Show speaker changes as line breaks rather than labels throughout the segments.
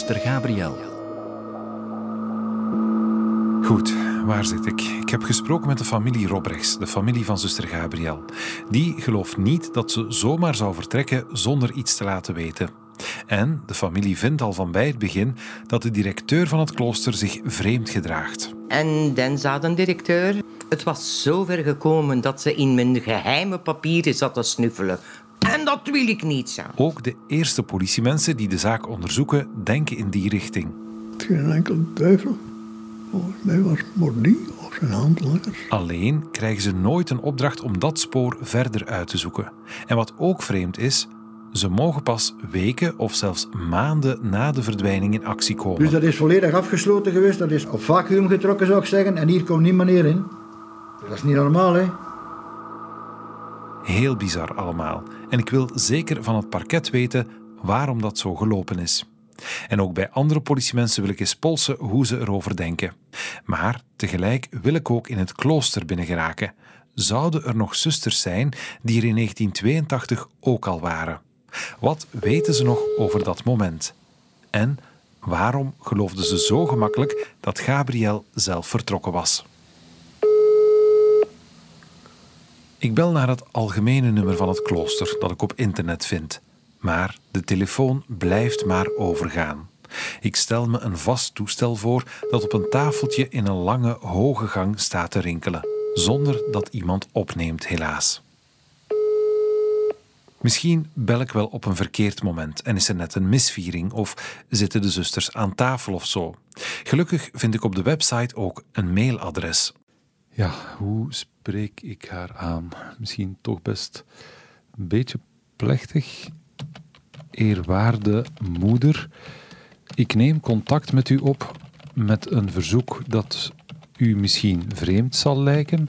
zuster Gabriel.
Goed, waar zit ik? Ik heb gesproken met de familie Robrechts, de familie van zuster Gabriel. Die gelooft niet dat ze zomaar zou vertrekken zonder iets te laten weten. En de familie vindt al van bij het begin dat de directeur van het klooster zich vreemd gedraagt.
En dan zei de directeur... Het was zover gekomen dat ze in mijn geheime papieren zat te snuffelen. En dat wil ik niet zo.
Ook de eerste politiemensen die de zaak onderzoeken, denken in die richting.
Het is geen enkel twijfel. Volgens mij was Mordi of zijn handlangers.
Alleen krijgen ze nooit een opdracht om dat spoor verder uit te zoeken. En wat ook vreemd is, ze mogen pas weken of zelfs maanden na de verdwijning in actie komen.
Dus dat is volledig afgesloten geweest, dat is op vacuüm getrokken zou ik zeggen, en hier komt niemand meer in. Dat is niet normaal, hè?
Heel bizar allemaal. En ik wil zeker van het parket weten waarom dat zo gelopen is. En ook bij andere politiemensen wil ik eens polsen hoe ze erover denken. Maar tegelijk wil ik ook in het klooster binnengeraken. Zouden er nog zusters zijn die er in 1982 ook al waren? Wat weten ze nog over dat moment? En waarom geloofden ze zo gemakkelijk dat Gabriel zelf vertrokken was? Ik bel naar het algemene nummer van het klooster dat ik op internet vind. Maar de telefoon blijft maar overgaan. Ik stel me een vast toestel voor dat op een tafeltje in een lange, hoge gang staat te rinkelen, zonder dat iemand opneemt, helaas. Misschien bel ik wel op een verkeerd moment en is er net een misviering of zitten de zusters aan tafel of zo. Gelukkig vind ik op de website ook een mailadres. Ja, hoe spreek ik haar aan? Misschien toch best een beetje plechtig. Eerwaarde moeder, ik neem contact met u op met een verzoek dat u misschien vreemd zal lijken,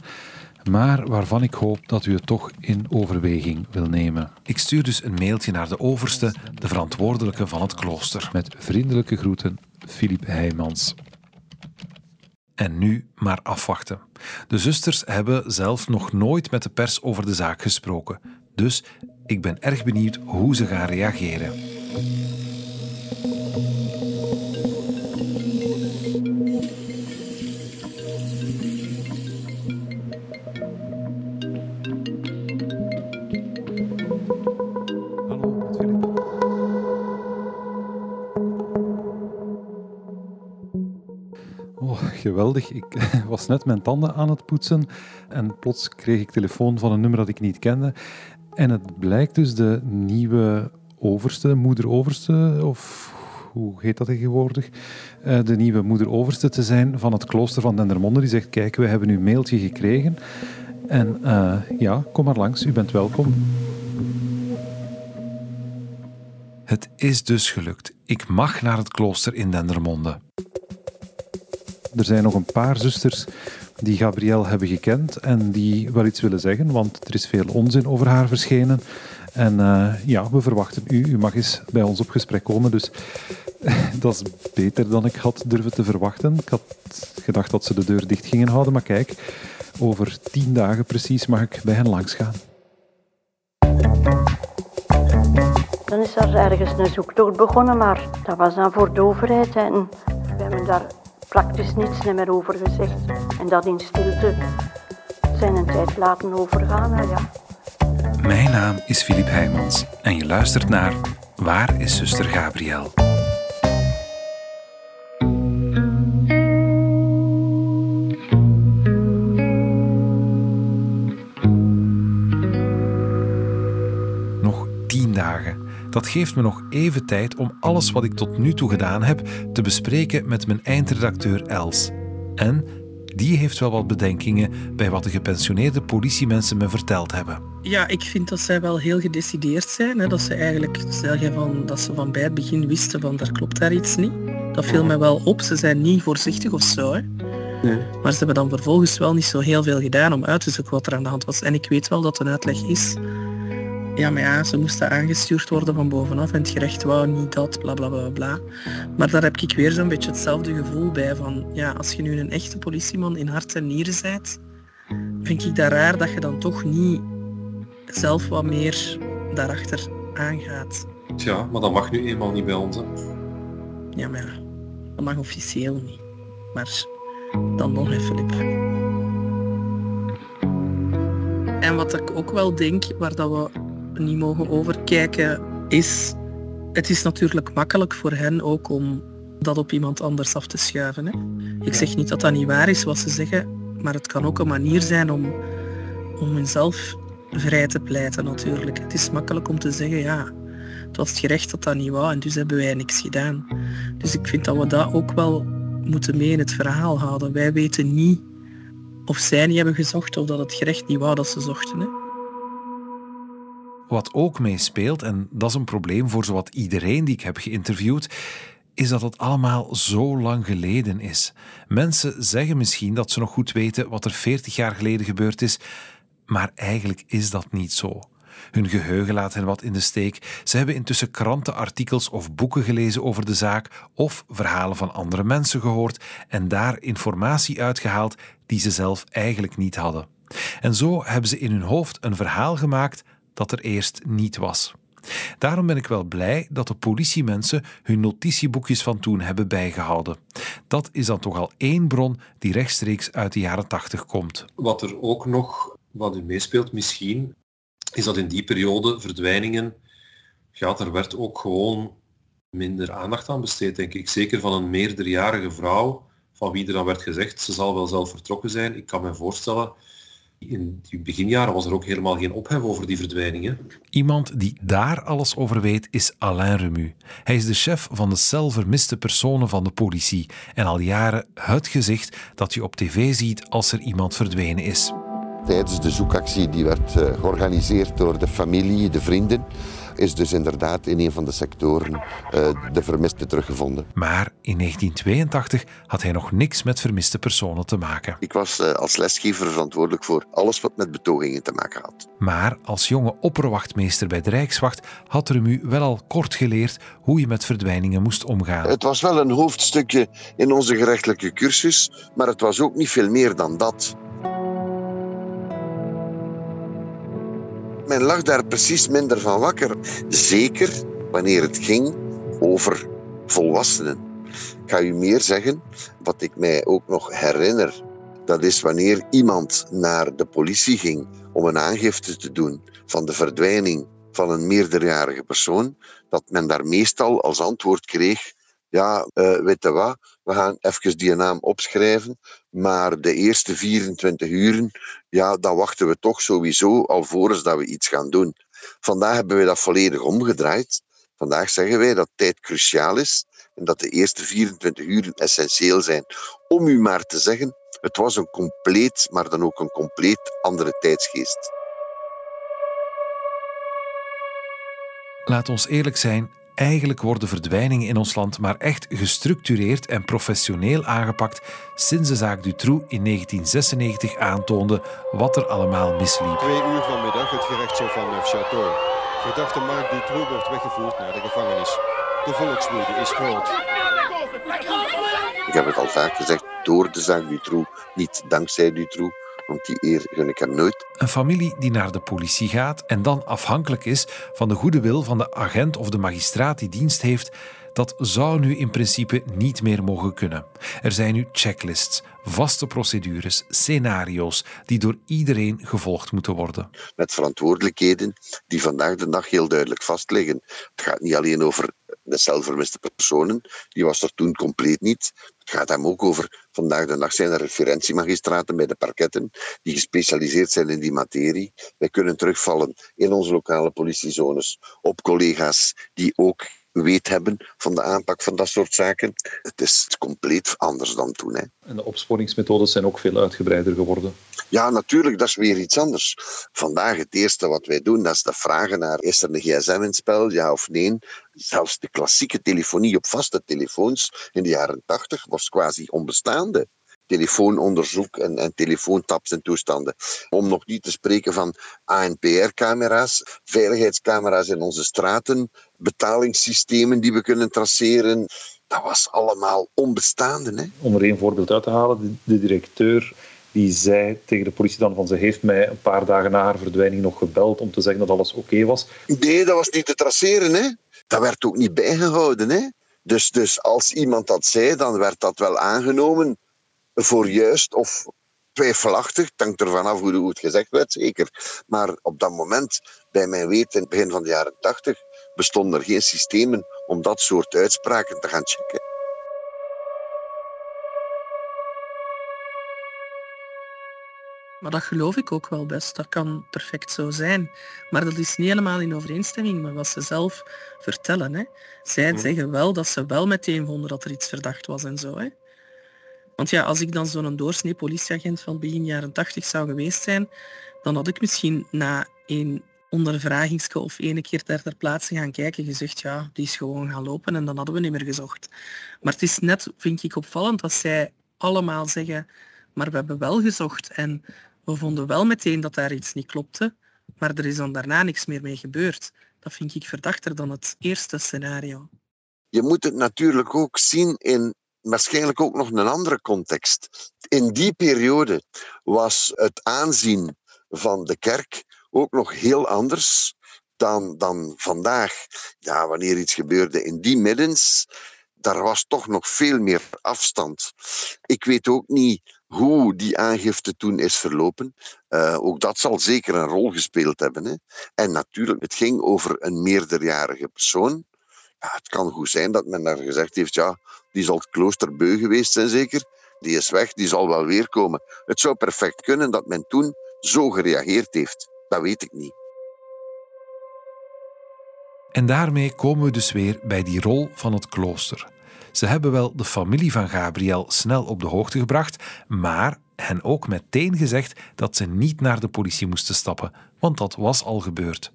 maar waarvan ik hoop dat u het toch in overweging wil nemen. Ik stuur dus een mailtje naar de overste, de verantwoordelijke van het klooster. Met vriendelijke groeten, Filip Heijmans. En nu maar afwachten. De zusters hebben zelf nog nooit met de pers over de zaak gesproken. Dus ik ben erg benieuwd hoe ze gaan reageren. Ik was net mijn tanden aan het poetsen en plots kreeg ik telefoon van een nummer dat ik niet kende. En het blijkt dus de nieuwe overste, moeder overste, of hoe heet dat tegenwoordig? Eh, de nieuwe moeder overste te zijn van het klooster van Dendermonde. Die zegt, kijk, we hebben uw mailtje gekregen. En eh, ja, kom maar langs, u bent welkom. Het is dus gelukt. Ik mag naar het klooster in Dendermonde. Er zijn nog een paar zusters die Gabrielle hebben gekend en die wel iets willen zeggen, want er is veel onzin over haar verschenen. En eh, ja, we verwachten u. U mag eens bij ons op gesprek komen. Dus dat is beter dan ik had durven te verwachten. Ik had gedacht dat ze de deur dicht gingen houden, maar kijk, over tien dagen precies mag ik bij hen langsgaan.
Dan is er ergens een zoektocht begonnen, maar dat was dan voor de overheid. En we hebben daar praktisch niets meer over gezegd. En dat in stilte zijn een tijd laten overgaan. Ja.
Mijn naam is Filip Heijmans en je luistert naar Waar is zuster Gabriel? Dat geeft me nog even tijd om alles wat ik tot nu toe gedaan heb te bespreken met mijn eindredacteur Els. En die heeft wel wat bedenkingen bij wat de gepensioneerde politiemensen me verteld hebben.
Ja, ik vind dat zij wel heel gedecideerd zijn. Hè. Dat ze eigenlijk zeggen van, dat ze van bij het begin wisten van daar klopt daar iets niet. Dat viel mij wel op. Ze zijn niet voorzichtig of zo. Hè. Maar ze hebben dan vervolgens wel niet zo heel veel gedaan om uit te zoeken wat er aan de hand was. En ik weet wel dat een uitleg is. Ja, maar ja, ze moesten aangestuurd worden van bovenaf en het gerecht wou niet dat, bla bla bla bla. Maar daar heb ik weer zo'n beetje hetzelfde gevoel bij van, ja, als je nu een echte politieman in hart en nieren bent, vind ik dat raar dat je dan toch niet zelf wat meer daarachter aangaat.
Tja, maar dat mag nu eenmaal niet bij ons. Hè.
Ja, maar ja, dat mag officieel niet. Maar dan nog even, Filip. En wat ik ook wel denk, waar dat we niet mogen overkijken, is... Het is natuurlijk makkelijk voor hen ook om dat op iemand anders af te schuiven. Hè? Ik zeg niet dat dat niet waar is wat ze zeggen, maar het kan ook een manier zijn om, om hunzelf vrij te pleiten natuurlijk. Het is makkelijk om te zeggen, ja, het was het gerecht dat dat niet wou en dus hebben wij niks gedaan. Dus ik vind dat we dat ook wel moeten mee in het verhaal houden. Wij weten niet of zij niet hebben gezocht of dat het gerecht niet wou dat ze zochten. Hè?
Wat ook meespeelt, en dat is een probleem voor zowat iedereen die ik heb geïnterviewd, is dat het allemaal zo lang geleden is. Mensen zeggen misschien dat ze nog goed weten wat er 40 jaar geleden gebeurd is, maar eigenlijk is dat niet zo. Hun geheugen laat hen wat in de steek. Ze hebben intussen krantenartikels of boeken gelezen over de zaak of verhalen van andere mensen gehoord en daar informatie uitgehaald die ze zelf eigenlijk niet hadden. En zo hebben ze in hun hoofd een verhaal gemaakt dat er eerst niet was. Daarom ben ik wel blij dat de politiemensen hun notitieboekjes van toen hebben bijgehouden. Dat is dan toch al één bron die rechtstreeks uit de jaren tachtig komt.
Wat er ook nog wat u meespeelt misschien, is dat in die periode verdwijningen, ja, er werd ook gewoon minder aandacht aan besteed, denk ik. Zeker van een meerderjarige vrouw, van wie er dan werd gezegd, ze zal wel zelf vertrokken zijn. Ik kan me voorstellen, in die beginjaren was er ook helemaal geen ophef over die verdwijningen.
Iemand die daar alles over weet is Alain Remu. Hij is de chef van de cel vermiste personen van de politie en al jaren het gezicht dat je op tv ziet als er iemand verdwenen is.
Tijdens de zoekactie die werd eh, georganiseerd door de familie, de vrienden, is dus inderdaad in een van de sectoren uh, de vermiste teruggevonden.
Maar in 1982 had hij nog niks met vermiste personen te maken.
Ik was uh, als lesgever verantwoordelijk voor alles wat met betogingen te maken had.
Maar als jonge opperwachtmeester bij de Rijkswacht had Remu wel al kort geleerd hoe je met verdwijningen moest omgaan.
Het was wel een hoofdstukje in onze gerechtelijke cursus, maar het was ook niet veel meer dan dat. Men lag daar precies minder van wakker. Zeker wanneer het ging over volwassenen. Ik ga u meer zeggen, wat ik mij ook nog herinner. Dat is wanneer iemand naar de politie ging om een aangifte te doen van de verdwijning van een meerderjarige persoon, dat men daar meestal als antwoord kreeg: Ja, uh, weet je wat, we gaan even die naam opschrijven, maar de eerste 24 uren, ja, dan wachten we toch sowieso alvorens dat we iets gaan doen. Vandaag hebben we dat volledig omgedraaid. Vandaag zeggen wij dat tijd cruciaal is en dat de eerste 24 uren essentieel zijn. Om u maar te zeggen, het was een compleet, maar dan ook een compleet andere tijdsgeest.
Laat ons eerlijk zijn, Eigenlijk worden verdwijningen in ons land maar echt gestructureerd en professioneel aangepakt sinds de zaak Dutroux in 1996 aantoonde wat er allemaal misliep.
Twee uur vanmiddag het gerechtshof van Neufchâteau. Verdachte Marc Dutroux wordt weggevoerd naar de gevangenis. De volkswoede is groot.
Ik heb het al vaak gezegd, door de zaak Dutroux, niet dankzij Dutroux want die eer gun ik nooit.
Een familie die naar de politie gaat en dan afhankelijk is van de goede wil van de agent of de magistraat die dienst heeft, dat zou nu in principe niet meer mogen kunnen. Er zijn nu checklists, vaste procedures, scenario's die door iedereen gevolgd moeten worden.
Met verantwoordelijkheden die vandaag de dag heel duidelijk vastliggen. Het gaat niet alleen over de zelfvermiste personen, die was er toen compleet niet. Het gaat hem ook over, vandaag de dag zijn er referentiemagistraten bij de parketten die gespecialiseerd zijn in die materie. Wij kunnen terugvallen in onze lokale politiezones op collega's die ook weet hebben van de aanpak van dat soort zaken. Het is compleet anders dan toen. Hè.
En de opsporingsmethodes zijn ook veel uitgebreider geworden.
Ja, natuurlijk, dat is weer iets anders. Vandaag het eerste wat wij doen, dat is de vragen naar is er een gsm in het spel, ja of nee. Zelfs de klassieke telefonie op vaste telefoons in de jaren tachtig was quasi onbestaande telefoononderzoek en, en telefoontaps en toestanden. Om nog niet te spreken van ANPR-camera's, veiligheidscamera's in onze straten, betalingssystemen die we kunnen traceren. Dat was allemaal onbestaande. Hè?
Om er één voorbeeld uit te halen, de, directeur die zei tegen de politie dan van ze heeft mij een paar dagen na haar verdwijning nog gebeld om te zeggen dat alles oké was.
Nee, dat was niet te traceren. Hè? Dat werd ook niet bijgehouden. Hè? Dus, dus als iemand dat zei, dan werd dat wel aangenomen voor juist of twijfelachtig. Het hangt ervan af hoe het gezegd werd, zeker. Maar op dat moment, bij mijn weten, in het begin van de jaren tachtig, bestonden er geen systemen om dat soort uitspraken te gaan checken.
Maar dat geloof ik ook wel best. Dat kan perfect zo zijn. Maar dat is niet helemaal in overeenstemming met wat ze zelf vertellen. Hè. Zij zeggen wel dat ze wel meteen vonden dat er iets verdacht was en zo. Hè. Want ja, als ik dan zo'n doorsnee politieagent van begin jaren 80 zou geweest zijn, dan had ik misschien na een ondervragingske of ene keer ter, ter plaatse gaan kijken gezegd, ja, die is gewoon gaan lopen en dan hadden we niet meer gezocht. Maar het is net, vind ik, opvallend dat zij allemaal zeggen, maar we hebben wel gezocht en we vonden wel meteen dat daar iets niet klopte, maar er is dan daarna niks meer mee gebeurd. Dat vind ik verdachter dan het eerste scenario.
Je moet het natuurlijk ook zien in waarschijnlijk ook nog een andere context. In die periode was het aanzien van de kerk ook nog heel anders dan, dan vandaag. Ja, wanneer iets gebeurde in die middens, daar was toch nog veel meer afstand. Ik weet ook niet hoe die aangifte toen is verlopen. Uh, ook dat zal zeker een rol gespeeld hebben. Hè. En natuurlijk, het ging over een meerderjarige persoon. Het kan goed zijn dat men daar gezegd heeft, ja, die zal het klooster beu geweest zijn zeker. Die is weg, die zal wel weer komen. Het zou perfect kunnen dat men toen zo gereageerd heeft. Dat weet ik niet.
En daarmee komen we dus weer bij die rol van het klooster. Ze hebben wel de familie van Gabriel snel op de hoogte gebracht, maar hen ook meteen gezegd dat ze niet naar de politie moesten stappen, want dat was al gebeurd.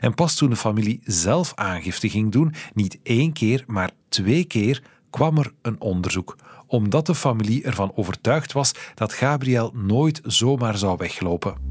En pas toen de familie zelf aangifte ging doen, niet één keer, maar twee keer, kwam er een onderzoek, omdat de familie ervan overtuigd was dat Gabriel nooit zomaar zou weglopen.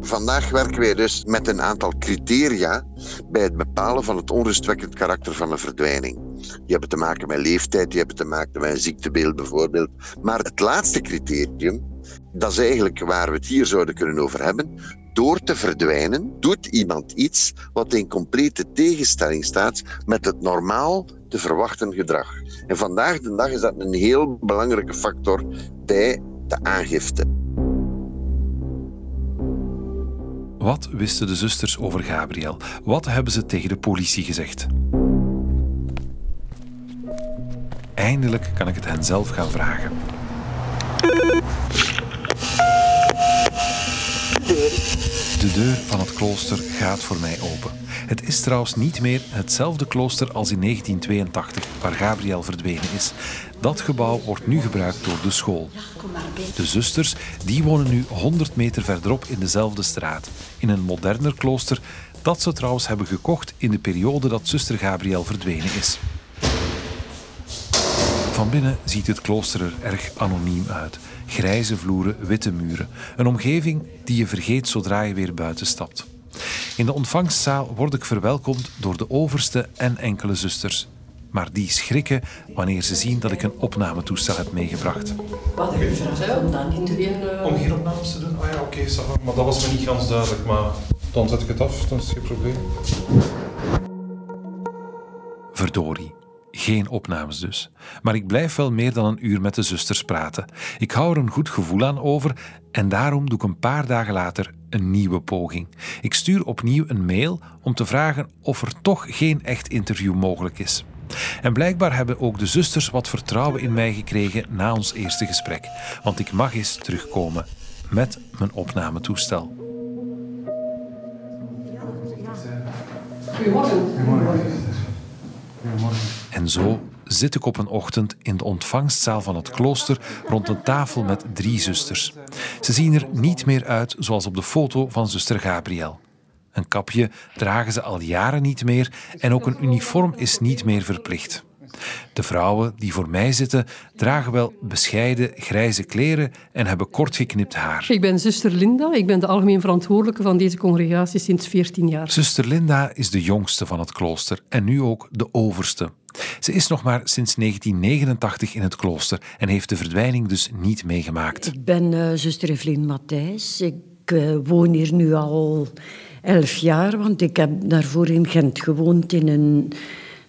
Vandaag werken wij dus met een aantal criteria bij het bepalen van het onrustwekkend karakter van een verdwijning. Die hebben te maken met leeftijd, die hebben te maken met een ziektebeeld bijvoorbeeld. Maar het laatste criterium, dat is eigenlijk waar we het hier zouden kunnen over hebben. Door te verdwijnen doet iemand iets wat in complete tegenstelling staat met het normaal te verwachten gedrag. En vandaag de dag is dat een heel belangrijke factor bij de aangifte.
Wat wisten de zusters over Gabriel? Wat hebben ze tegen de politie gezegd? Eindelijk kan ik het hen zelf gaan vragen. De deur van het klooster gaat voor mij open. Het is trouwens niet meer hetzelfde klooster als in 1982, waar Gabriel verdwenen is. Dat gebouw wordt nu gebruikt door de school. De zusters die wonen nu 100 meter verderop in dezelfde straat, in een moderner klooster dat ze trouwens hebben gekocht in de periode dat zuster Gabriel verdwenen is. Van binnen ziet het klooster er erg anoniem uit. Grijze vloeren, witte muren. Een omgeving die je vergeet zodra je weer buiten stapt. In de ontvangstzaal word ik verwelkomd door de overste en enkele zusters. Maar die schrikken wanneer ze zien dat ik een opnametoestel heb meegebracht.
Wat heb je gevraagd om dan in
Om hier opnames te doen? Ah ja, oké, okay, maar dat was me niet ganz duidelijk. Maar dan zet ik het af, dan is het geen probleem. Verdorie. Geen opnames dus. Maar ik blijf wel meer dan een uur met de zusters praten. Ik hou er een goed gevoel aan over en daarom doe ik een paar dagen later een nieuwe poging. Ik stuur opnieuw een mail om te vragen of er toch geen echt interview mogelijk is. En blijkbaar hebben ook de zusters wat vertrouwen in mij gekregen na ons eerste gesprek, want ik mag eens terugkomen met mijn opnametoestel. Goedemorgen. Goedemorgen. En zo zit ik op een ochtend in de ontvangstzaal van het klooster rond een tafel met drie zusters. Ze zien er niet meer uit zoals op de foto van zuster Gabriel. Een kapje dragen ze al jaren niet meer en ook een uniform is niet meer verplicht. De vrouwen die voor mij zitten dragen wel bescheiden grijze kleren en hebben kort geknipt haar.
Ik ben zuster Linda. Ik ben de algemeen verantwoordelijke van deze congregatie sinds 14 jaar.
Zuster Linda is de jongste van het klooster en nu ook de overste. Ze is nog maar sinds 1989 in het klooster en heeft de verdwijning dus niet meegemaakt.
Ik ben uh, zuster Evelien Matthijs. Ik uh, woon hier nu al
elf jaar, want ik heb daarvoor in Gent gewoond in een,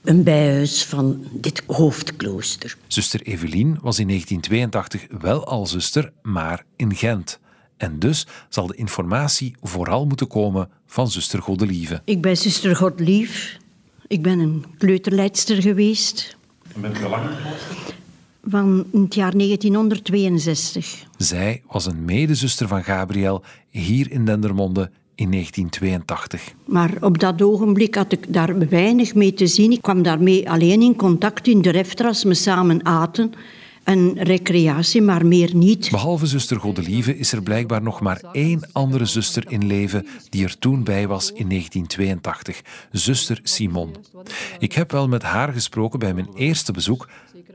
een bijhuis van dit hoofdklooster.
Zuster Evelien was in 1982 wel al zuster, maar in Gent. En dus zal de informatie vooral moeten komen van zuster Godelieve.
Ik ben zuster Godlief. Ik ben een kleuterleidster geweest.
En bent u lang?
Van het jaar 1962.
Zij was een medezuster van Gabriel hier in Dendermonde in 1982.
Maar op dat ogenblik had ik daar weinig mee te zien. Ik kwam daarmee alleen in contact in de refter als we samen aten. En recreatie, maar meer niet.
Behalve zuster Godelieve is er blijkbaar nog maar één andere zuster in leven die er toen bij was in 1982, zuster Simon. Ik heb wel met haar gesproken bij mijn eerste bezoek,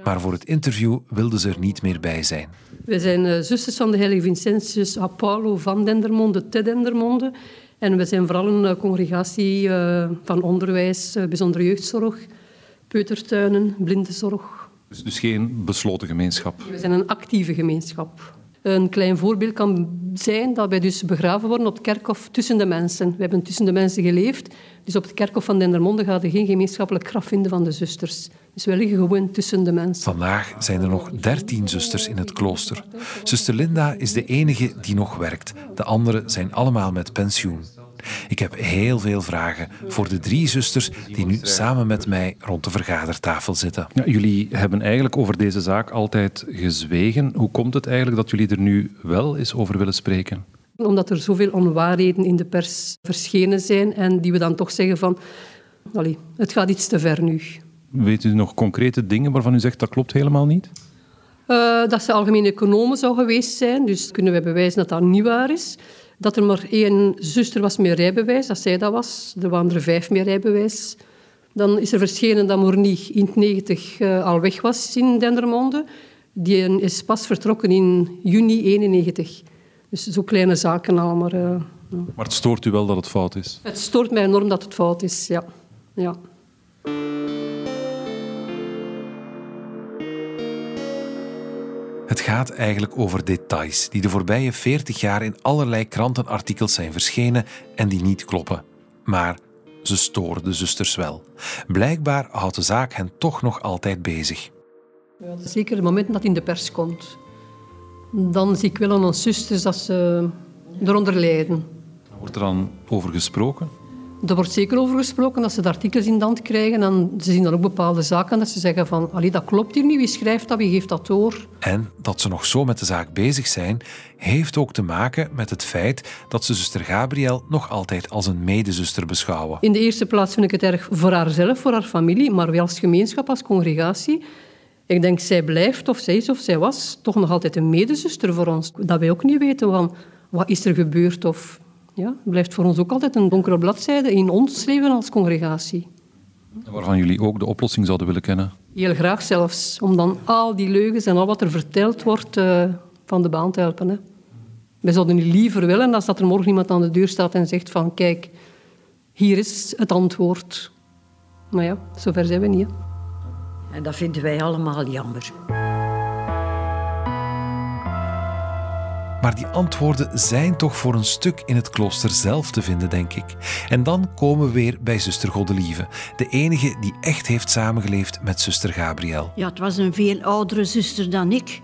maar voor het interview wilde ze er niet meer bij zijn.
We zijn uh, zusters van de heilige Vincentius Apollo van Dendermonde te Dendermonde. En we zijn vooral een uh, congregatie uh, van onderwijs, bijzondere jeugdzorg, peutertuinen, blindenzorg,
dus, dus geen besloten gemeenschap?
We zijn een actieve gemeenschap. Een klein voorbeeld kan zijn dat wij dus begraven worden op het kerkhof tussen de mensen. We hebben tussen de mensen geleefd. Dus op het kerkhof van Dendermonde gaat er geen gemeenschappelijk graf vinden van de zusters. Dus wij liggen gewoon tussen de mensen.
Vandaag zijn er nog dertien zusters in het klooster. Zuster Linda is de enige die nog werkt. De anderen zijn allemaal met pensioen. Ik heb heel veel vragen voor de drie zusters die nu samen met mij rond de vergadertafel zitten.
Ja, jullie hebben eigenlijk over deze zaak altijd gezwegen. Hoe komt het eigenlijk dat jullie er nu wel eens over willen spreken?
Omdat er zoveel onwaarheden in de pers verschenen zijn en die we dan toch zeggen van... Allee, het gaat iets te ver nu.
Weet u nog concrete dingen waarvan u zegt dat klopt helemaal niet?
Uh, dat ze algemeen economen zou geweest zijn, dus kunnen we bewijzen dat dat niet waar is. Dat er maar één zuster was met rijbewijs, dat zij dat was. Er waren er vijf met rijbewijs. Dan is er verschenen dat Morny in 90 uh, al weg was in Dendermonde. Die is pas vertrokken in juni 91. Dus zo kleine zaken al. Maar, uh,
maar het stoort u wel dat het fout is?
Het stoort mij enorm dat het fout is, ja. ja.
Het gaat eigenlijk over details die de voorbije 40 jaar in allerlei krantenartikels zijn verschenen en die niet kloppen. Maar ze storen de zusters wel. Blijkbaar houdt de zaak hen toch nog altijd bezig.
Ja, zeker het moment dat het in de pers komt. Dan zie ik wel aan onze zusters dat ze eronder lijden.
Wordt er dan over gesproken?
Er wordt zeker over gesproken dat ze de artikels in de hand krijgen en ze zien dan ook bepaalde zaken dat ze zeggen van allee, dat klopt hier niet, wie schrijft dat, wie geeft dat door?
En dat ze nog zo met de zaak bezig zijn, heeft ook te maken met het feit dat ze zuster Gabriel nog altijd als een medezuster beschouwen.
In de eerste plaats vind ik het erg voor haarzelf, voor haar familie, maar wel als gemeenschap, als congregatie. Ik denk, zij blijft, of zij is of zij was, toch nog altijd een medezuster voor ons. Dat wij ook niet weten van, wat is er gebeurd of ja, blijft voor ons ook altijd een donkere bladzijde in ons leven als congregatie.
Waarvan jullie ook de oplossing zouden willen kennen?
Heel graag zelfs, om dan al die leugens en al wat er verteld wordt uh, van de baan te helpen. Hè. Wij zouden liever willen als dat er morgen iemand aan de deur staat en zegt van kijk, hier is het antwoord. Maar ja, zover zijn we niet. Hè.
En dat vinden wij allemaal jammer.
Maar die antwoorden zijn toch voor een stuk in het klooster zelf te vinden, denk ik. En dan komen we weer bij zuster Godelieve, de enige die echt heeft samengeleefd met zuster Gabriel.
Ja, het was een veel oudere zuster dan ik.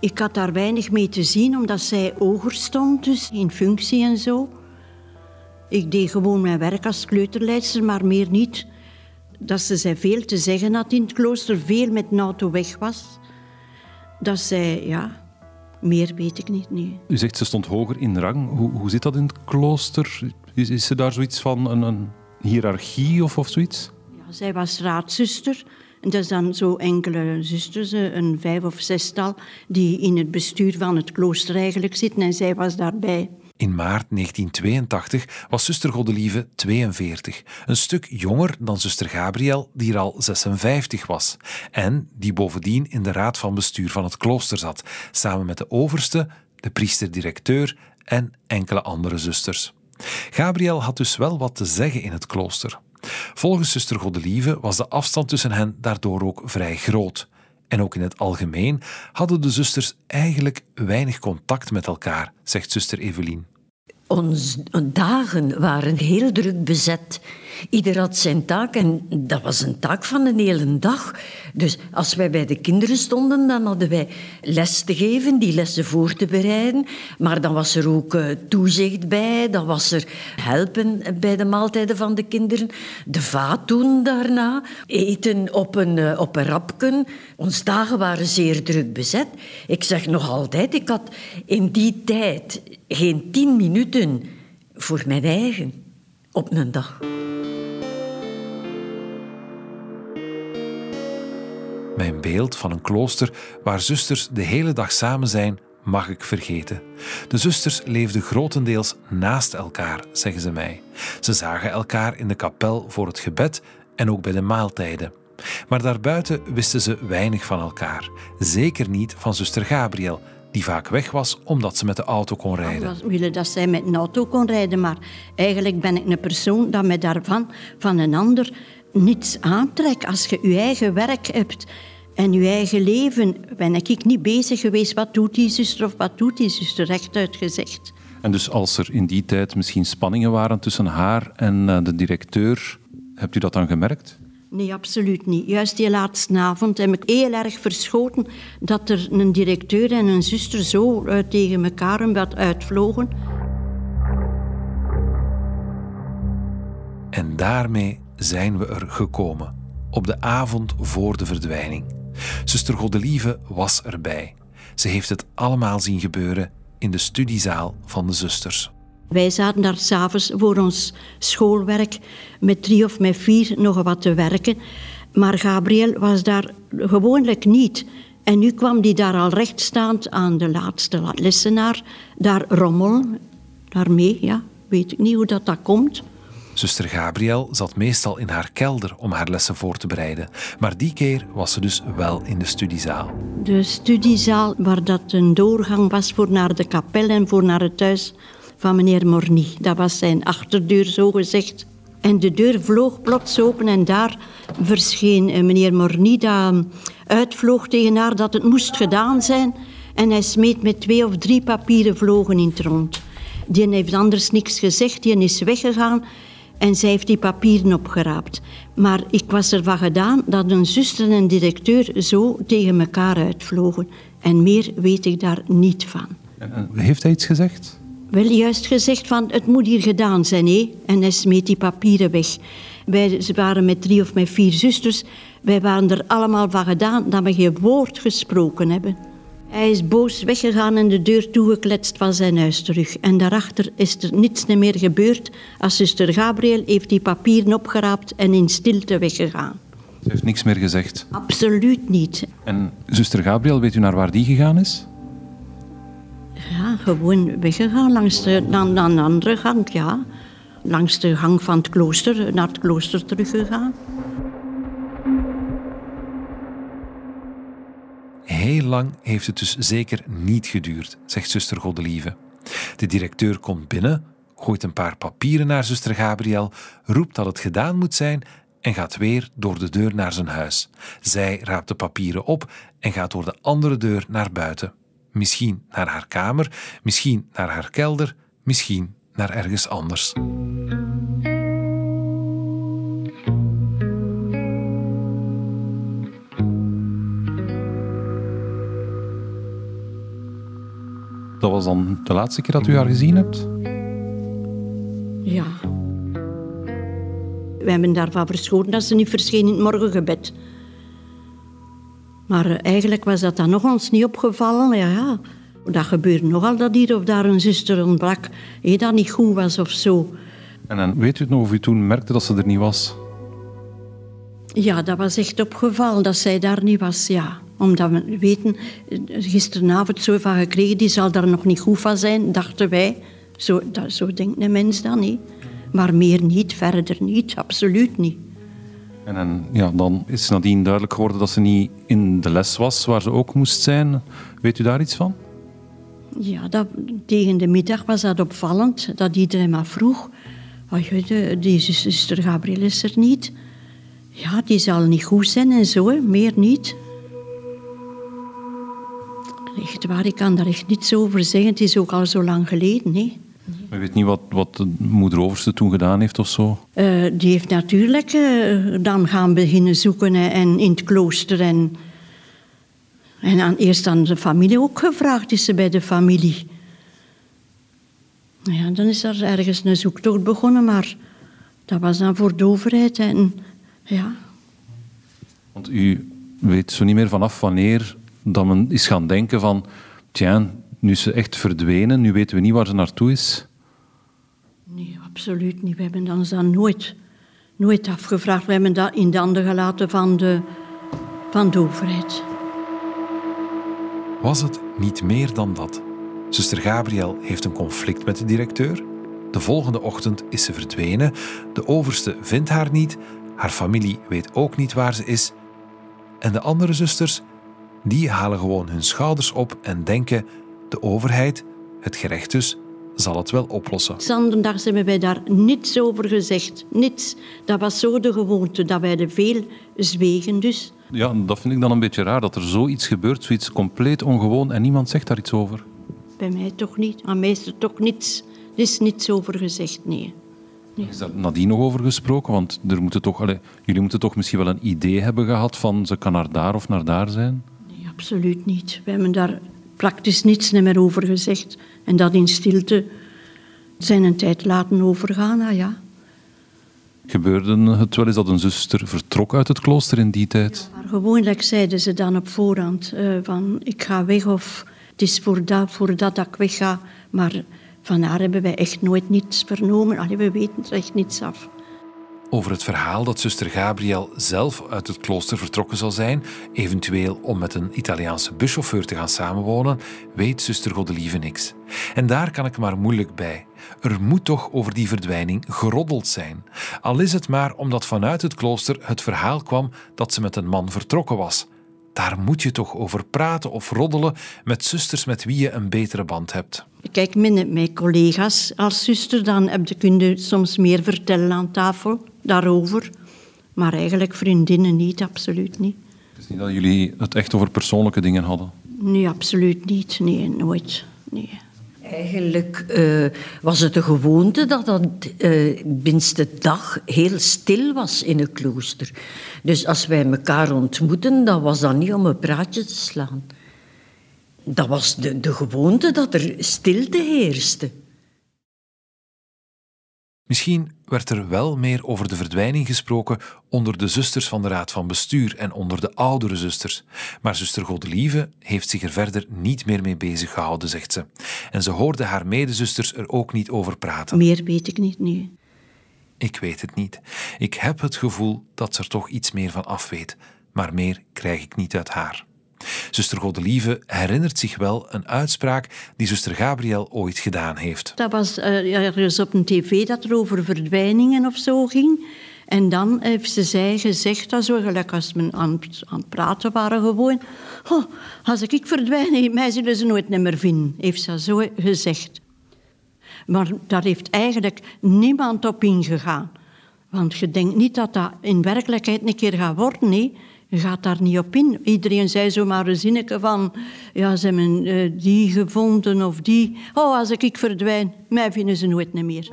Ik had daar weinig mee te zien, omdat zij hoger stond, dus in functie en zo. Ik deed gewoon mijn werk als kleuterleidster, maar meer niet. Dat ze zij veel te zeggen had in het klooster, veel met auto weg was. Dat zij, ja, meer weet ik niet nu.
U zegt ze stond hoger in rang. Hoe, hoe zit dat in het klooster? Is, is er daar zoiets van een, een hiërarchie of, of zoiets?
Ja, zij was raadzuster. En dat is dan zo enkele zusters, een vijf of zestal, die in het bestuur van het klooster eigenlijk zitten. En zij was daarbij.
In maart 1982 was zuster Godelieve 42, een stuk jonger dan zuster Gabriel, die er al 56 was, en die bovendien in de raad van bestuur van het klooster zat, samen met de overste, de priester-directeur en enkele andere zusters. Gabriel had dus wel wat te zeggen in het klooster. Volgens zuster Godelieve was de afstand tussen hen daardoor ook vrij groot. En ook in het algemeen hadden de zusters eigenlijk weinig contact met elkaar, zegt zuster Evelien
onze dagen waren heel druk bezet. Ieder had zijn taak en dat was een taak van een hele dag. Dus als wij bij de kinderen stonden, dan hadden wij les te geven, die lessen voor te bereiden. Maar dan was er ook uh, toezicht bij, dan was er helpen bij de maaltijden van de kinderen. De vaat doen daarna, eten op een, uh, op een rapken. Onze dagen waren zeer druk bezet. Ik zeg nog altijd, ik had in die tijd geen tien minuten voor mijn eigen op een dag.
Mijn beeld van een klooster waar zusters de hele dag samen zijn, mag ik vergeten. De zusters leefden grotendeels naast elkaar, zeggen ze mij. Ze zagen elkaar in de kapel voor het gebed en ook bij de maaltijden. Maar daarbuiten wisten ze weinig van elkaar. Zeker niet van zuster Gabriel, die vaak weg was omdat ze met de auto kon rijden.
Ik willen dat zij met een auto kon rijden, maar eigenlijk ben ik een persoon dat me daarvan van een ander niets aantrekt. Als je je eigen werk hebt en je eigen leven, ben ik niet bezig geweest. Wat doet die zuster of wat doet die zuster, rechtuit gezegd.
En dus als er in die tijd misschien spanningen waren tussen haar en eh, de directeur, hebt u dat dan gemerkt?
Nee, absoluut niet. Juist die laatste avond heb ik heel erg verschoten dat er een directeur en een zuster zo uh, tegen elkaar een wat uitvlogen.
En daarmee zijn we er gekomen, op de avond voor de verdwijning. Zuster Godelieve was erbij. Ze heeft het allemaal zien gebeuren in de studiezaal van de zusters.
Wij zaten daar s'avonds voor ons schoolwerk met drie of met vier nog wat te werken. Maar Gabriel was daar gewoonlijk niet. En nu kwam die daar al rechtstaand aan de laatste lessenaar, daar rommel, daarmee, ja, weet ik niet hoe dat, dat komt.
Zuster Gabriel zat meestal in haar kelder om haar lessen voor te bereiden. Maar die keer was ze dus wel in de studiezaal.
De studiezaal waar dat een doorgang was voor naar de kapel en voor naar het thuis van meneer Morny. Dat was zijn achterdeur, zo gezegd. En de deur vloog plots open en daar verscheen eh, meneer Morny, dat uitvloog tegen haar dat het moest gedaan zijn. En hij smeet met twee of drie papieren vlogen in het rond. Die heeft anders niks gezegd, die is weggegaan en zij heeft die papieren opgeraapt. Maar ik was ervan gedaan dat een zuster en een directeur zo tegen elkaar uitvlogen. En meer weet ik daar niet van.
Heeft hij iets gezegd?
Wel juist gezegd van het moet hier gedaan zijn, hé. En hij smeet die papieren weg. Wij ze waren met drie of met vier zusters. Wij waren er allemaal van gedaan dat we geen woord gesproken hebben. Hij is boos weggegaan en de deur toegekletst van zijn huis terug. En daarachter is er niets meer gebeurd. Als zuster Gabriel heeft die papieren opgeraapt en in stilte weggegaan.
Ze heeft niks meer gezegd?
Absoluut niet.
En zuster Gabriel, weet u naar waar die gegaan is?
Ja, gewoon weggegaan langs de, dan, dan de andere gang, ja. Langs de gang van het klooster, naar het klooster teruggegaan.
Heel lang heeft het dus zeker niet geduurd, zegt zuster Godelieve. De directeur komt binnen, gooit een paar papieren naar zuster Gabriel, roept dat het gedaan moet zijn en gaat weer door de deur naar zijn huis. Zij raapt de papieren op en gaat door de andere deur naar buiten. Misschien naar haar kamer, misschien naar haar kelder, misschien naar ergens anders.
Dat was dan de laatste keer dat u haar gezien hebt?
Ja. We hebben daarvan verschoten dat ze niet verscheen in het morgengebed. Maar eigenlijk was dat dan nog ons niet opgevallen. Ja, ja. Dat gebeurt nogal, dat hier of daar een zuster ontbrak. Je dat niet goed was of zo.
En dan weet u het nog of u toen merkte dat ze er niet was?
Ja, dat was echt opgevallen dat zij daar niet was, ja omdat we weten, gisteravond zo van gekregen, die zal daar nog niet goed van zijn, dachten wij. Zo, dat, zo denkt een mens dan niet. Maar meer niet, verder niet, absoluut niet.
En ja, dan is nadien duidelijk geworden dat ze niet in de les was waar ze ook moest zijn. Weet u daar iets van?
Ja, dat, tegen de middag was dat opvallend, dat iedereen maar vroeg. Oh, die zuster Gabriel is er niet. Ja, die zal niet goed zijn en zo, meer niet. Echt waar, ik kan daar echt niets over zeggen. Het is ook al zo lang geleden. Hè?
Je weet niet wat, wat de moeder Overste toen gedaan heeft of zo?
Uh, die heeft natuurlijk uh, dan gaan beginnen zoeken en in het klooster. En, en aan, eerst aan de familie ook gevraagd is ze bij de familie. Ja, dan is er ergens een zoektocht begonnen, maar dat was dan voor de overheid. En, ja.
Want u weet zo niet meer vanaf wanneer dat men is gaan denken van... Tja, nu is ze echt verdwenen, nu weten we niet waar ze naartoe is.
Nee, absoluut niet. We hebben ons dat nooit, nooit afgevraagd. We hebben dat in de handen gelaten van de, van de overheid.
Was het niet meer dan dat? Zuster Gabriel heeft een conflict met de directeur. De volgende ochtend is ze verdwenen. De overste vindt haar niet. Haar familie weet ook niet waar ze is. En de andere zusters, die halen gewoon hun schouders op en denken: de overheid, het gerecht dus, zal het wel oplossen.
Zandendags hebben wij daar niets over gezegd. Niets. Dat was zo de gewoonte, dat wij er veel zwegen dus.
Ja, dat vind ik dan een beetje raar, dat er zoiets gebeurt, zoiets compleet ongewoon en niemand zegt daar iets over.
Bij mij toch niet. Aan mij is er toch niets, er is niets over gezegd, nee.
nee. Is daar nadien nog over gesproken? Want er moeten toch, allez, jullie moeten toch misschien wel een idee hebben gehad van ze kan naar daar of naar daar zijn?
Nee, absoluut niet. We hebben daar praktisch niets meer over gezegd. En dat in stilte zijn een tijd laten overgaan, ah ja.
Gebeurde het wel eens dat een zuster vertrok uit het klooster in die tijd?
Ja, maar gewoonlijk zeiden ze dan op voorhand uh, van ik ga weg of het is voor dat, voor dat, dat ik wegga. Maar van haar hebben wij echt nooit niets vernomen. Allee, we weten er echt niets af.
Over het verhaal dat zuster Gabriel zelf uit het klooster vertrokken zal zijn, eventueel om met een Italiaanse buschauffeur te gaan samenwonen, weet zuster Godelieve niks. En daar kan ik maar moeilijk bij. Er moet toch over die verdwijning geroddeld zijn. Al is het maar omdat vanuit het klooster het verhaal kwam dat ze met een man vertrokken was. Daar moet je toch over praten of roddelen met zusters met wie je een betere band hebt.
Kijk, met mijn collega's als zuster, dan heb je, kun je soms meer vertellen aan tafel daarover. Maar eigenlijk vriendinnen niet, absoluut niet.
Het is niet dat jullie het echt over persoonlijke dingen hadden?
Nee, absoluut niet. Nee, nooit. Nee.
Eigenlijk uh, was het de gewoonte dat dat uh, dag heel stil was in een klooster. Dus als wij elkaar ontmoeten, dan was dat niet om een praatje te slaan. Dat was de, de gewoonte dat er stilte heerste.
Misschien werd er wel meer over de verdwijning gesproken onder de zusters van de Raad van Bestuur en onder de oudere zusters. Maar zuster Godelieve heeft zich er verder niet meer mee bezig gehouden, zegt ze. En ze hoorde haar medezusters er ook niet over praten.
Meer weet ik niet nu.
Ik weet het niet. Ik heb het gevoel dat ze er toch iets meer van af weet, maar meer krijg ik niet uit haar. Zuster Godelieve herinnert zich wel een uitspraak die zuster Gabriel ooit gedaan heeft.
Dat was uh, ergens op een tv dat er over verdwijningen of zo ging. En dan heeft ze zij gezegd, dat zo gelijk als we aan, het praten waren gewoon. Oh, als ik verdwijn, mij zullen ze nooit meer vinden, heeft ze zo gezegd. Maar daar heeft eigenlijk niemand op ingegaan. Want je denkt niet dat dat in werkelijkheid een keer gaat worden. Nee. Gaat daar niet op in. Iedereen zei zomaar een zinnetje van... Ja, ze hebben uh, die gevonden of die. Oh, als ik, ik verdwijn, mij vinden ze nooit meer.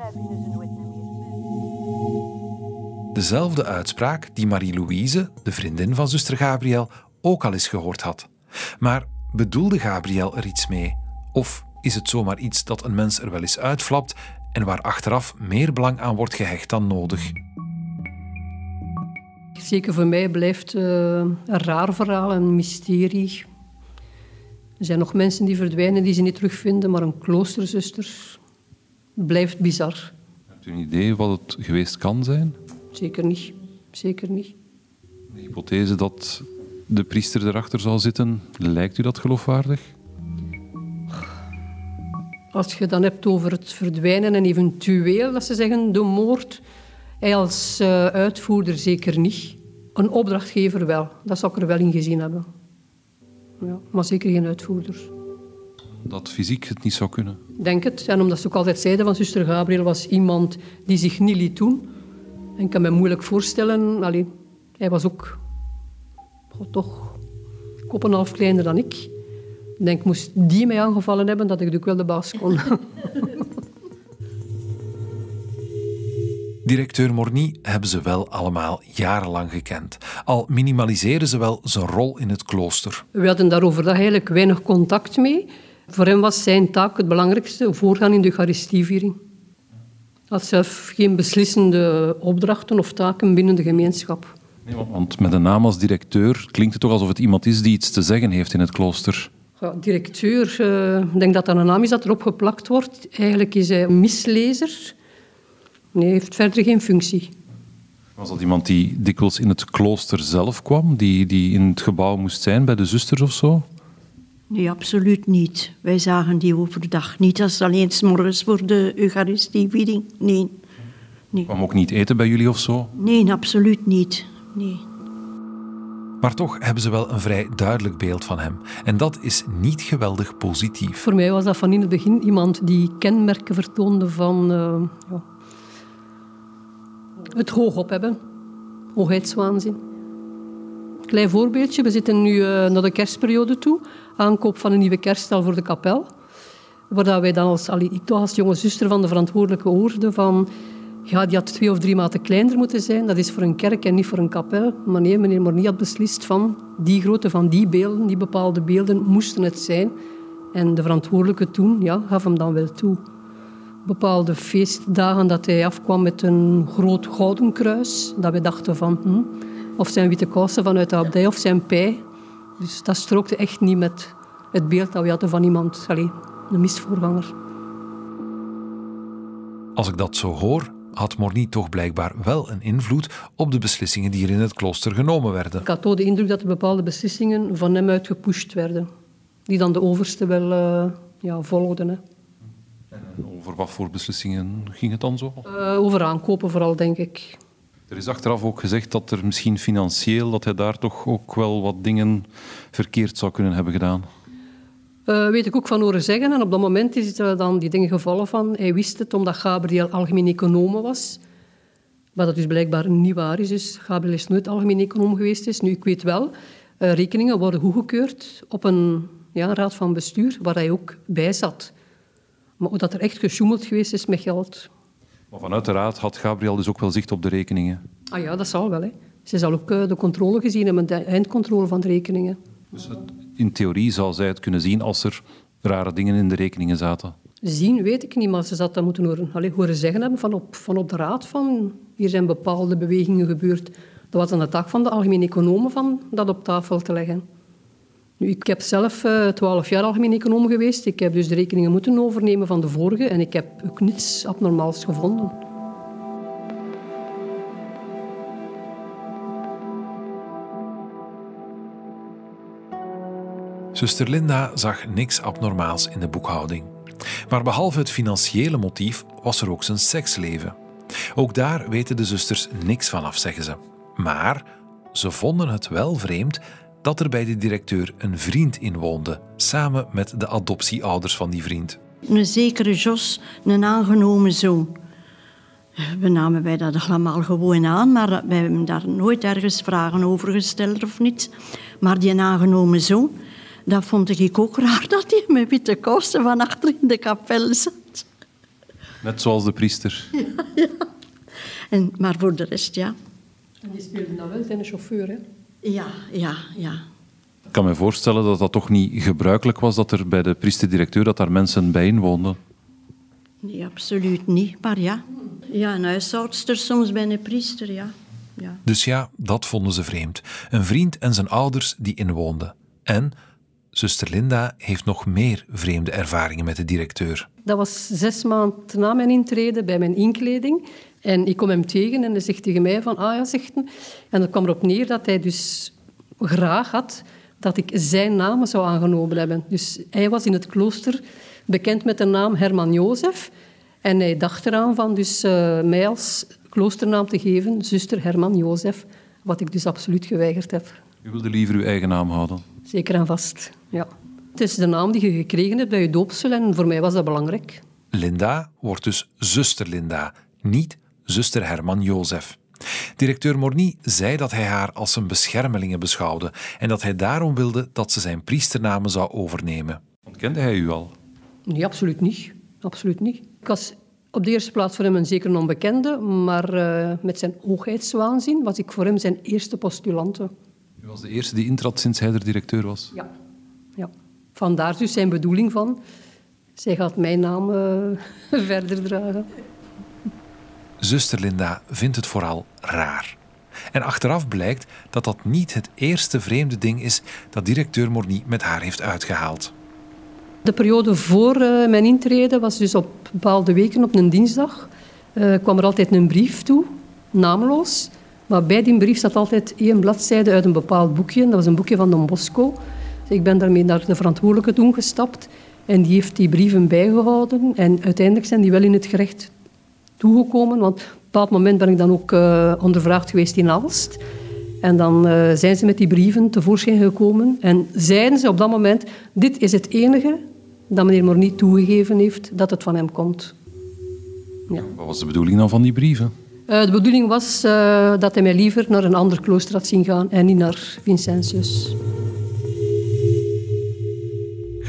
Dezelfde uitspraak die Marie-Louise, de vriendin van zuster Gabriel, ook al eens gehoord had. Maar bedoelde Gabriel er iets mee? Of is het zomaar iets dat een mens er wel eens uitflapt en waar achteraf meer belang aan wordt gehecht dan nodig?
Zeker voor mij blijft uh, een raar verhaal, een mysterie. Er zijn nog mensen die verdwijnen die ze niet terugvinden, maar een kloosterzuster blijft bizar.
Hebt u een idee wat het geweest kan zijn?
Zeker niet. Zeker niet.
De hypothese dat de priester erachter zal zitten, lijkt u dat geloofwaardig?
Als je dan hebt over het verdwijnen en eventueel, dat ze zeggen, de moord, hij als uh, uitvoerder zeker niet. Een opdrachtgever wel. Dat zou ik er wel in gezien hebben. Ja, maar zeker geen uitvoerder.
Dat fysiek het niet zou kunnen?
Denk het. En omdat ze ook altijd zeiden van zuster Gabriel was iemand die zich niet liet doen. En ik kan me moeilijk voorstellen... Allee, hij was ook oh, toch kop en half kleiner dan ik. Ik denk, moest die mij aangevallen hebben, dat ik ook wel de baas kon.
Directeur Morny hebben ze wel allemaal jarenlang gekend. Al minimaliseren ze wel zijn rol in het klooster.
We hadden daar overdag eigenlijk weinig contact mee. Voor hem was zijn taak het belangrijkste, voorgaan in de Eucharistieviering. Hij had zelf geen beslissende opdrachten of taken binnen de gemeenschap.
Nee, want met een naam als directeur klinkt het toch alsof het iemand is die iets te zeggen heeft in het klooster.
Ja, directeur, uh, ik denk dat dat een naam is dat erop geplakt wordt. Eigenlijk is hij een mislezer. Nee, heeft verder geen functie.
Was dat iemand die dikwijls in het klooster zelf kwam, die, die in het gebouw moest zijn bij de zusters of zo?
Nee, absoluut niet. Wij zagen die overdag niet. als alleen s morgens voor de Eucharistieviering. Nee. nee.
Kwam ook niet eten bij jullie of zo?
Nee, absoluut niet. Nee.
Maar toch hebben ze wel een vrij duidelijk beeld van hem. En dat is niet geweldig positief.
Voor mij was dat van in het begin iemand die kenmerken vertoonde van uh, ja, het hoog hebben, hoogheidswaanzin. Klein voorbeeldje, we zitten nu uh, naar de kerstperiode toe, aankoop van een nieuwe kerststal voor de kapel. Waar wij dan als, ik als jonge zuster van de verantwoordelijke hoorde van ja, die had twee of drie maten kleiner moeten zijn. Dat is voor een kerk en niet voor een kapel. Maar nee, meneer Morny had beslist van die grootte van die beelden, die bepaalde beelden, moesten het zijn. En de verantwoordelijke toen ja, gaf hem dan wel toe. Bepaalde feestdagen dat hij afkwam met een groot gouden kruis. Dat we dachten van, hm, of zijn witte kousen vanuit de abdij of zijn pij. Dus dat strookte echt niet met het beeld dat we hadden van iemand, allez, een misvoorganger.
Als ik dat zo hoor, had Morny toch blijkbaar wel een invloed op de beslissingen die er in het klooster genomen werden.
Ik had ook de indruk dat er bepaalde beslissingen van hem uit gepusht werden, die dan de overste wel uh, ja, volgden. Hè.
En over wat voor beslissingen ging het dan zo?
Uh, over aankopen vooral, denk ik.
Er is achteraf ook gezegd dat er misschien financieel, dat hij daar toch ook wel wat dingen verkeerd zou kunnen hebben gedaan.
Uh, weet ik ook van horen zeggen. En op dat moment is het dan die dingen gevallen van... Hij wist het omdat Gabriel algemeen econoom was. Maar dat dus blijkbaar niet waar is. Dus Gabriel is nooit algemeen econoom geweest. Is. Nu, ik weet wel, uh, rekeningen worden goedgekeurd op een ja, raad van bestuur waar hij ook bij zat. Maar dat er echt gesjoemeld geweest is met geld...
Maar vanuit de raad had Gabriel dus ook wel zicht op de rekeningen?
Ah ja, dat zal wel. Hè. Ze zal ook uh, de controle gezien hebben, de eindcontrole van de rekeningen.
Dus het in theorie zou zij het kunnen zien als er rare dingen in de rekeningen zaten.
Zien weet ik niet, maar ze zou dat moeten horen, allez, horen zeggen hebben van op, van op de raad van hier zijn bepaalde bewegingen gebeurd. Dat was dan de taak van de algemene economen van dat op tafel te leggen. Nu, ik heb zelf eh, twaalf jaar algemeen econoom geweest. Ik heb dus de rekeningen moeten overnemen van de vorige en ik heb ook niets abnormaals gevonden.
Zuster Linda zag niks abnormaals in de boekhouding. Maar behalve het financiële motief was er ook zijn seksleven. Ook daar weten de zusters niks van af, zeggen ze. Maar ze vonden het wel vreemd dat er bij de directeur een vriend inwoonde, samen met de adoptieouders van die vriend.
Een zekere Jos, een aangenomen zoon. We namen wij dat allemaal gewoon aan, maar wij hebben daar nooit ergens vragen over gesteld of niet. Maar die aangenomen zoon, dat vond ik ook raar dat hij met witte kousen van achter in de kapel zat.
Net zoals de priester.
Ja, ja. En, maar voor de rest, ja.
En die speelde dan wel zijn chauffeur, hè?
Ja, ja, ja.
Ik kan me voorstellen dat dat toch niet gebruikelijk was dat er bij de priesterdirecteur dat daar mensen bij woonden.
Nee, absoluut niet. Maar ja, ja een huishoudster soms bij een priester, ja. ja.
Dus ja, dat vonden ze vreemd. Een vriend en zijn ouders die inwoonden. En Zuster Linda heeft nog meer vreemde ervaringen met de directeur.
Dat was zes maanden na mijn intrede bij mijn inkleding. En ik kom hem tegen en hij zegt tegen mij van, ah ja, zegt hij. En dat kwam erop neer dat hij dus graag had dat ik zijn naam zou aangenomen hebben. Dus hij was in het klooster bekend met de naam Herman Jozef. En hij dacht eraan van dus, uh, mij als kloosternaam te geven, zuster Herman Jozef. Wat ik dus absoluut geweigerd heb.
U wilde liever uw eigen naam houden?
Zeker en vast, ja. Het is de naam die je gekregen hebt bij je doopsel en voor mij was dat belangrijk.
Linda wordt dus zuster Linda, niet zuster Herman Jozef. Directeur Morny zei dat hij haar als een beschermelinge beschouwde en dat hij daarom wilde dat ze zijn priesternamen zou overnemen.
Kende hij u al?
Nee, absoluut niet. Absoluut niet. Ik was Op de eerste plaats voor hem een zeker onbekende, maar uh, met zijn hoogheidswaanzin was ik voor hem zijn eerste postulante.
U was de eerste die intrad sinds hij er directeur was?
Ja. ja. Vandaar dus zijn bedoeling van, zij gaat mijn naam uh, verder dragen.
Zuster Linda vindt het vooral raar. En achteraf blijkt dat dat niet het eerste vreemde ding is dat directeur Morny met haar heeft uitgehaald.
De periode voor uh, mijn intrede was dus op bepaalde weken op een dinsdag. Uh, kwam er altijd een brief toe, naamloos. Maar bij die brief zat altijd één bladzijde uit een bepaald boekje. Dat was een boekje van Don Bosco. Dus ik ben daarmee naar de verantwoordelijke toen gestapt. En die heeft die brieven bijgehouden. En uiteindelijk zijn die wel in het gerecht toegekomen. Want op een bepaald moment ben ik dan ook uh, ondervraagd geweest in Aalst. En dan uh, zijn ze met die brieven tevoorschijn gekomen. En zeiden ze op dat moment, dit is het enige dat meneer Morny toegegeven heeft dat het van hem komt.
Ja. Wat was de bedoeling dan van die brieven?
Uh, de bedoeling was dat hij mij liever naar een ander klooster had zien gaan en niet naar Vincentius.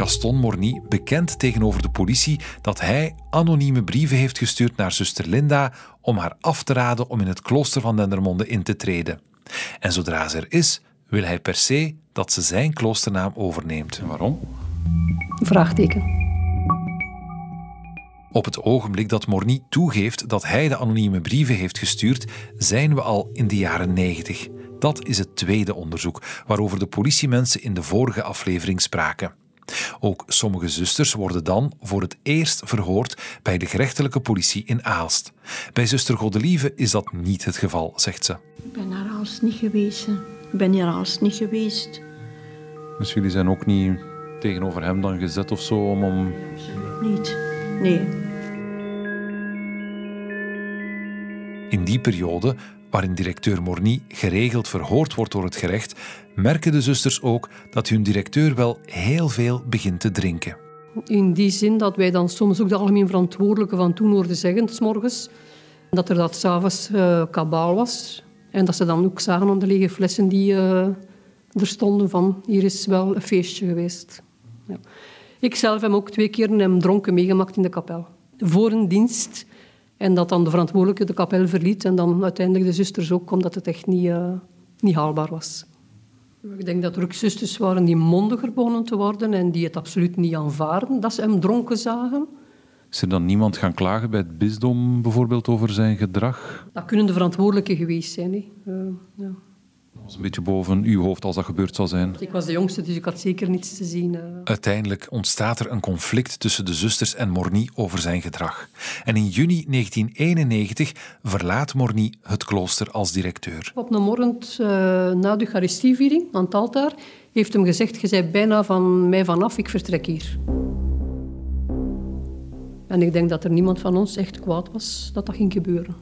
Gaston Morny bekent tegenover de politie dat hij anonieme brieven heeft gestuurd naar zuster Linda om haar af te raden om in het klooster van Dendermonde in te treden. En zodra ze er is, wil hij per se dat ze zijn kloosternaam overneemt.
waarom?
Vraagteken.
Op het ogenblik dat Morny toegeeft dat hij de anonieme brieven heeft gestuurd, zijn we al in de jaren 90. Dat is het tweede onderzoek waarover de politiemensen in de vorige aflevering spraken. Ook sommige zusters worden dan voor het eerst verhoord bij de gerechtelijke politie in Aalst. Bij zuster Godelieve is dat niet het geval, zegt ze.
Ik ben naar Aalst niet geweest. Ik ben hier Aalst niet geweest.
Dus jullie zijn ook niet tegenover hem dan gezet of zo om... om...
Absoluut niet. Nee.
In die periode, waarin directeur Morny geregeld verhoord wordt door het gerecht, merken de zusters ook dat hun directeur wel heel veel begint te drinken.
In die zin dat wij dan soms ook de algemeen verantwoordelijke van toen hoorden zeggen, s morgens, dat er dat s'avonds uh, kabaal was. En dat ze dan ook zagen aan de lege flessen die uh, er stonden van hier is wel een feestje geweest. Ja. Ik zelf heb ook twee keer een dronken meegemaakt in de kapel. Voor een dienst. En dat dan de verantwoordelijke de kapel verliet. En dan uiteindelijk de zusters ook, omdat het echt niet, uh, niet haalbaar was. Ik denk dat er ook zusters waren die mondiger begonnen te worden en die het absoluut niet aanvaarden dat ze hem dronken zagen.
Is er dan niemand gaan klagen bij het bisdom bijvoorbeeld over zijn gedrag?
Dat kunnen de verantwoordelijke geweest zijn. Hè. Uh, ja.
Dat was een beetje boven uw hoofd als dat gebeurd zal zijn.
Ik was de jongste, dus ik had zeker niets te zien. Uh.
Uiteindelijk ontstaat er een conflict tussen de zusters en Morny over zijn gedrag. En in juni 1991 verlaat Morny het klooster als directeur.
Op een morgen uh, na de Eucharistieviering aan het altaar heeft hem gezegd: Je bent bijna van mij vanaf, ik vertrek hier. En ik denk dat er niemand van ons echt kwaad was dat dat ging gebeuren.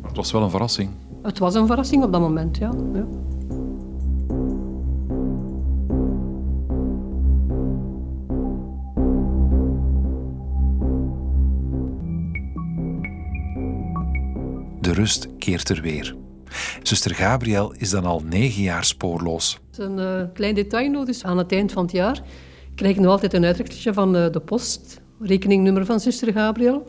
Maar het was wel een verrassing.
Het was een verrassing op dat moment, ja. ja.
De rust keert er weer. Zuster Gabriel is dan al negen jaar spoorloos.
Een uh, klein detail nog, dus aan het eind van het jaar krijg ik nog altijd een uitrechtje van uh, de post, rekeningnummer van zuster Gabriel.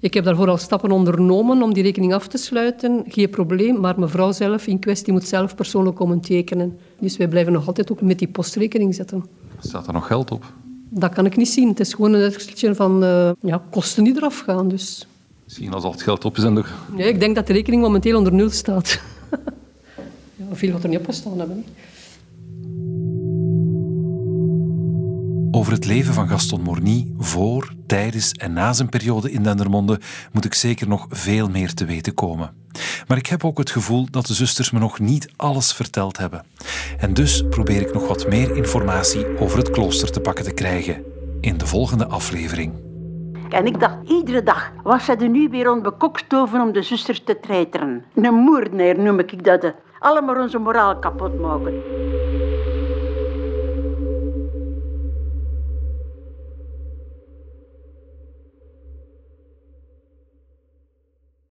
Ik heb daarvoor al stappen ondernomen om die rekening af te sluiten. Geen probleem, maar mevrouw zelf in kwestie moet zelf persoonlijk komen tekenen. Dus wij blijven nog altijd ook met die postrekening zetten.
Staat er nog geld op?
Dat kan ik niet zien. Het is gewoon een uitrechtje van uh, ja, kosten die eraf gaan. Dus.
Misschien als al het geld op is en de...
Nee, ik denk dat de rekening momenteel onder nul staat. ja, veel wat er niet op gestaan hebben.
Over het leven van Gaston Morny voor, tijdens en na zijn periode in Dendermonde moet ik zeker nog veel meer te weten komen. Maar ik heb ook het gevoel dat de zusters me nog niet alles verteld hebben. En dus probeer ik nog wat meer informatie over het klooster te pakken te krijgen in de volgende aflevering.
En ik dacht iedere dag, was zij er nu weer onbekokstoven om de zusters te treiteren? Een moordenaar noem ik dat. Allemaal onze moraal kapot maken.